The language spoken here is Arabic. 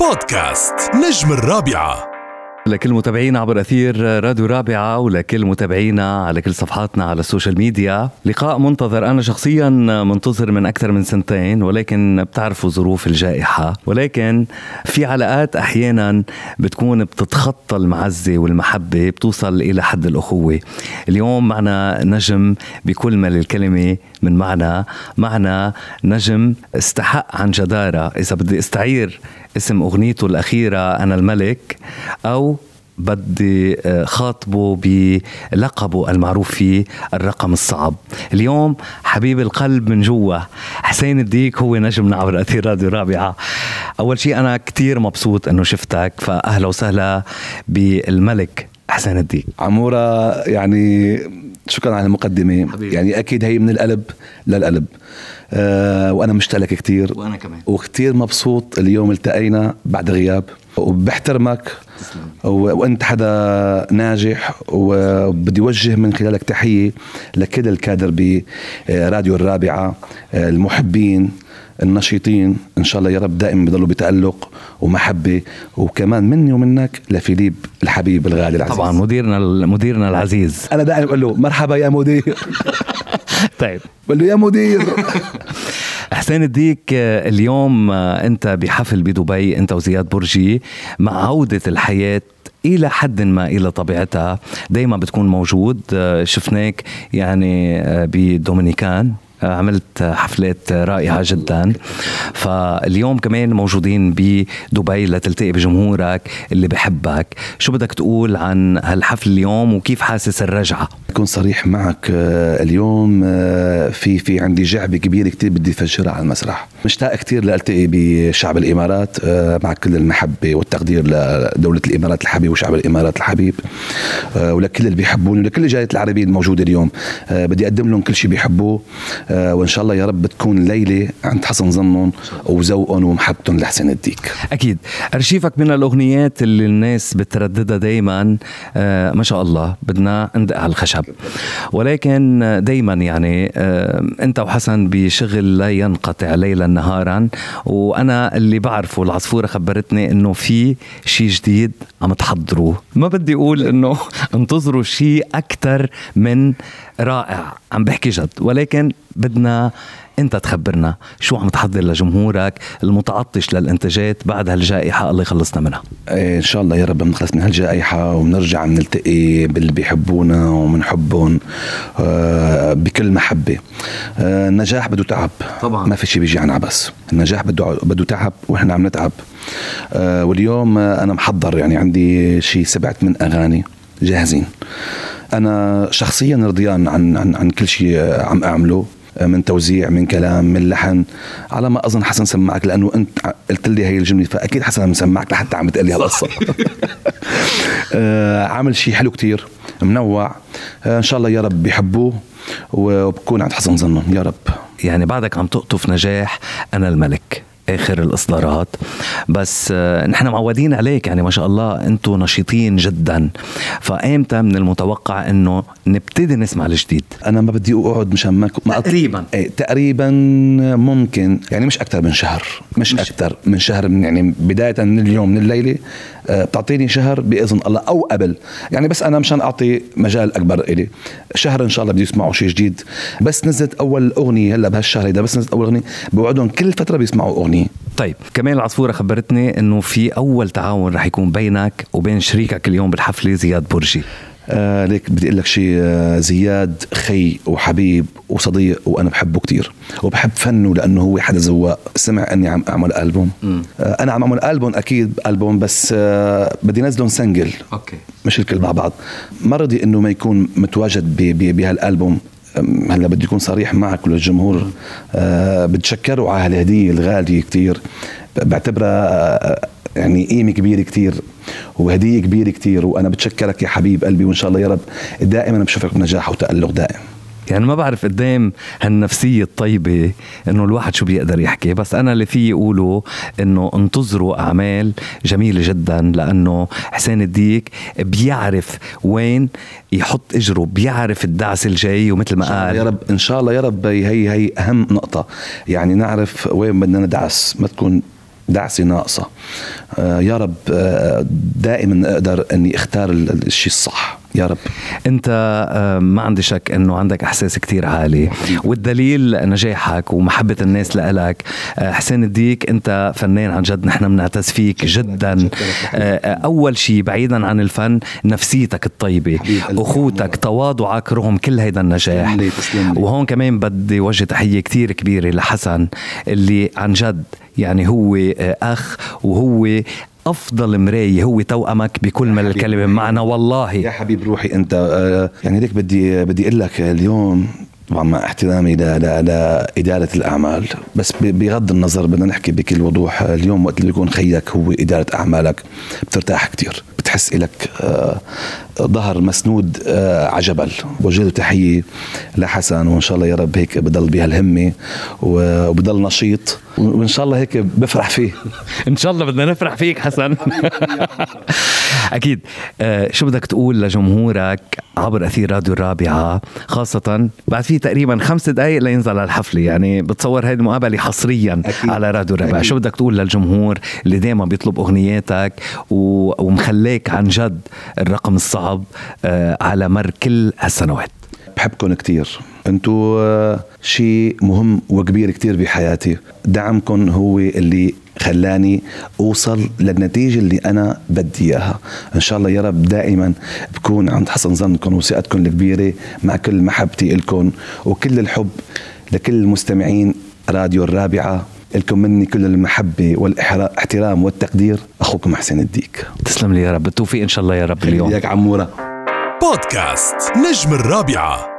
بودكاست نجم الرابعة. لكل متابعينا عبر أثير راديو رابعة ولكل متابعينا على كل صفحاتنا على ال social media. لقاء منتظر أنا شخصيا منتظر من أكثر من سنتين ولكن بتعرفوا ظروف الجائحة. ولكن في علاقات أحيانا بتكون بتتخطى المعزة والمحبة بتوصل إلى حد الأخوة. اليوم معنا نجم بكل ما للكلمة من معنى معنى نجم استحق عن جدارة. إذا بدي استعير اسم أغنيته الأخيرة أنا الملك أو بدي آه، خاطبه بلقبه المعروف فيه الرقم الصعب. اليوم حبيب القلب من جوا. حسين الديك هو نجمنا عبر أثير راديو رابعة أول شيء أنا كتير مبسوط أنه شفتك فأهلا وسهلا بالملك حسين الديك. عمورة يعني شكرا على المقدمة. حبيبي. يعني أكيد هي من القلب للقلب. آه وأنا مشتاق كثير وأنا كمان. وكثير مبسوط اليوم التقينا بعد غياب. وبحترمك وأنت حدا ناجح وبدي اوجه من خلالك تحية لكل الكادر براديو الرابعة المحبين النشيطين. إن شاء الله يا رب دائما بضلوا بتألق ومحبة. وكمان مني ومنك لفيليب الحبيب الغالي العزيز. طبعا مديرنا مديرنا العزيز. أنا دائما بقول له مرحبا يا مدير. طيب. بقول له يا مدير. حسين الديك اليوم أنت بحفل بدبي أنت وزياد برجي مع عودة الحياة إلى حد ما إلى طبيعتها دائما بتكون موجود شفناك يعني بدومينيكان. عملت حفلات رائعة جدا. فاليوم كمان موجودين بدبي لتلتقي بجمهورك اللي بحبك. شو بدك تقول عن هالحفل اليوم وكيف حاسس الرجعة؟ أكون صريح معك آه، اليوم آه، في في عندي جعبة كبيرة كتير بدي أفجرها على المسرح. مشتاق كتير لألتقي بشعب الإمارات آه، مع كل المحبة والتقدير لدولة الإمارات الحبيب وشعب الإمارات الحبيب ولكل اللي بيحبوني ولكل الجالية العربية الموجودة اليوم. بدي أقدم لهم كل شيء بيحبوه. وإن شاء الله يا رب تكون ليلة عند حسن ظنهم وذوقهم ومحبتهم لحسين الديك. أكيد. أرشيفك من الأغنيات اللي الناس بترددها دائما آه ما شاء الله بدنا ندق على الخشب. ولكن دائما يعني آه أنت وحسن بشغل لا ينقطع ليلا نهارا. وأنا اللي بعرفه العصفورة خبرتني إنه في شيء جديد عم تحضروه ما بدي أقول إنه انتظروا شيء أكثر من رائع. عم بحكي جد. ولكن بدنا انت تخبرنا شو عم تحضر لجمهورك المتعطش للإنتاجات بعد هالجائحة الله يخلصنا منها. إيه، إن شاء الله يا رب بنخلص من هالجائحة وبنرجع بنلتقي باللي بيحبونا وبنحبهم آه، بكل محبة. آه، النجاح بده تعب. طبعا. ما في شيء بيجي عن عبس. النجاح بده بده تعب وإحنا عم نتعب. آه، واليوم أنا محضر يعني عندي شيء سبعة من أغاني جاهزين. أنا شخصيا رضيان عن عن عن كل شيء عم أعمله. من توزيع من كلام من لحن. على ما أظن حسن سمعك لأنه أنت قلت لي هي الجملة فأكيد حسن سمعك لحتى عم تقول لي هالقصه آه، عامل شيء حلو كتير منوع. آه، إن شاء الله يا رب بيحبوه وبكون عند حسن ظنهم يا رب. يعني بعدك عم تقطف نجاح أنا الملك. آخر الإصدارات. بس آه، نحن معودين عليك يعني ما شاء الله أنتم نشيطين جدا. فايمتى من المتوقع إنه نبتدي نسمع الجديد؟ أنا ما بدي أقعد مشان ما تقريبا. إيه تقريبا ممكن يعني مش أكثر من شهر. مش, مش أكثر من شهر من يعني بداية من اليوم من الليلة. بتعطيني شهر بإذن الله أو قبل. يعني بس أنا مشان أعطي مجال أكبر إلي. شهر إن شاء الله بدي يسمعوا شيء جديد. بس نزلت أول أغنية هلأ بهالشهر هذا بس نزلت أول أغنية. بوعدهم كل فترة بيسمعوا أغنية. طيب كمان العصفورة خبرتني إنه في أول تعاون رح يكون بينك وبين شريكك اليوم بالحفلة زياد برجي. آه ليك بدي أقول لك شيء آه زياد خي وحبيب وصديق وأنا بحبه كتير. وبحب فنه لأنه هو حدا ذواق سمع إني عم أعمل ألبوم. آه أنا عم أعمل ألبوم أكيد ألبوم بس آه بدي نزلهم single. okay. مش الكل مع بعض. ما رضي إنه ما يكون متواجد بهالألبوم. هلأ بدي اكون صريح معك وللجمهور. أه بتشكروا على هالهديه الغالية كتير. بعتبرها آه، يعني قيمة كبيرة كتير. وهدية كبيرة كتير وأنا بتشكرك يا حبيب قلبي وإن شاء الله يا رب دائما بشوفك بنجاح وتالق دائم يعني ما بعرف قدام هالنفسية الطيبة إنه الواحد شو بيقدر يحكي بس أنا اللي فيي اقوله إنه انتظروا أعمال جميلة جدا لأنه حسين الديك بيعرف وين يحط إجره بيعرف الدعس الجاي ومثل ما قال. يا رب إن شاء الله يا رب هي هي أهم نقطة. يعني نعرف وين بدنا ندعس ما تكون دعسه ناقصة. آه، يا رب آه، دائما أقدر إني أختار الشيء الصح. يا رب. انت آه، ما عندي شك انه عندك احساس كتير عالي. والدليل نجاحك ومحبة الناس لك حسين الديك انت فنان عن جد نحن بنعتز فيك جدا. أول شيء بعيدا عن الفن نفسيتك الطيبة. أخوتك تواضعك رغم كل هيدا النجاح. وهون كمان بدي وجه تحية كتير كبيرة لحسن اللي عن جد يعني هو أخ وهو أفضل مرايه هو توأمك بكل ما الكلمة معنا والله. يا حبيب روحي أنت آه، يعني ليك بدي بدي أقول لك اليوم طبعا مع احترامي لإدارة الأعمال بس بغض النظر بدنا نحكي بكل وضوح اليوم وقت اللي بيكون خيك هو إدارة أعمالك بترتاح كتير. بتحس إلك آه، ظهر مسنود آه، عجبل وجه تحية لحسن وإن شاء الله يا رب هيك بضل بهالهمة وبضل نشيط. وإن شاء الله هيك بفرح فيه. إن شاء الله بدنا نفرح فيك حسن. أكيد. آه، شو بدك تقول لجمهورك عبر أثير راديو الرابعة؟ خاصة بعد في تقريبا خمس دقائق لينزل على الحفلة يعني بتصور هذه المقابلة حصريا أكيد. على راديو الرابعة. شو بدك تقول للجمهور اللي دائما بيطلب أغنياتك ومخليك عن جد الرقم الصعب آه، على مر كل هالسنوات بحبكم كتير. انتو آه، شيء مهم وكبير كتير بحياتي. دعمكم هو اللي خلاني أوصل للنتيجة اللي أنا بدي إياها. إن شاء الله يا رب دائما بكون عند حسن ظنكم وثقتكم الكبيرة مع كل محبتي لكم وكل الحب لكل المستمعين راديو الرابعة. لكم مني كل المحبة والاحترام والتقدير. أخوكم حسين الديك. تسلم لي يا رب. بالتوفيق إن شاء الله يا رب اليوم. ياك عمورة. بودكاست نجم الرابعة.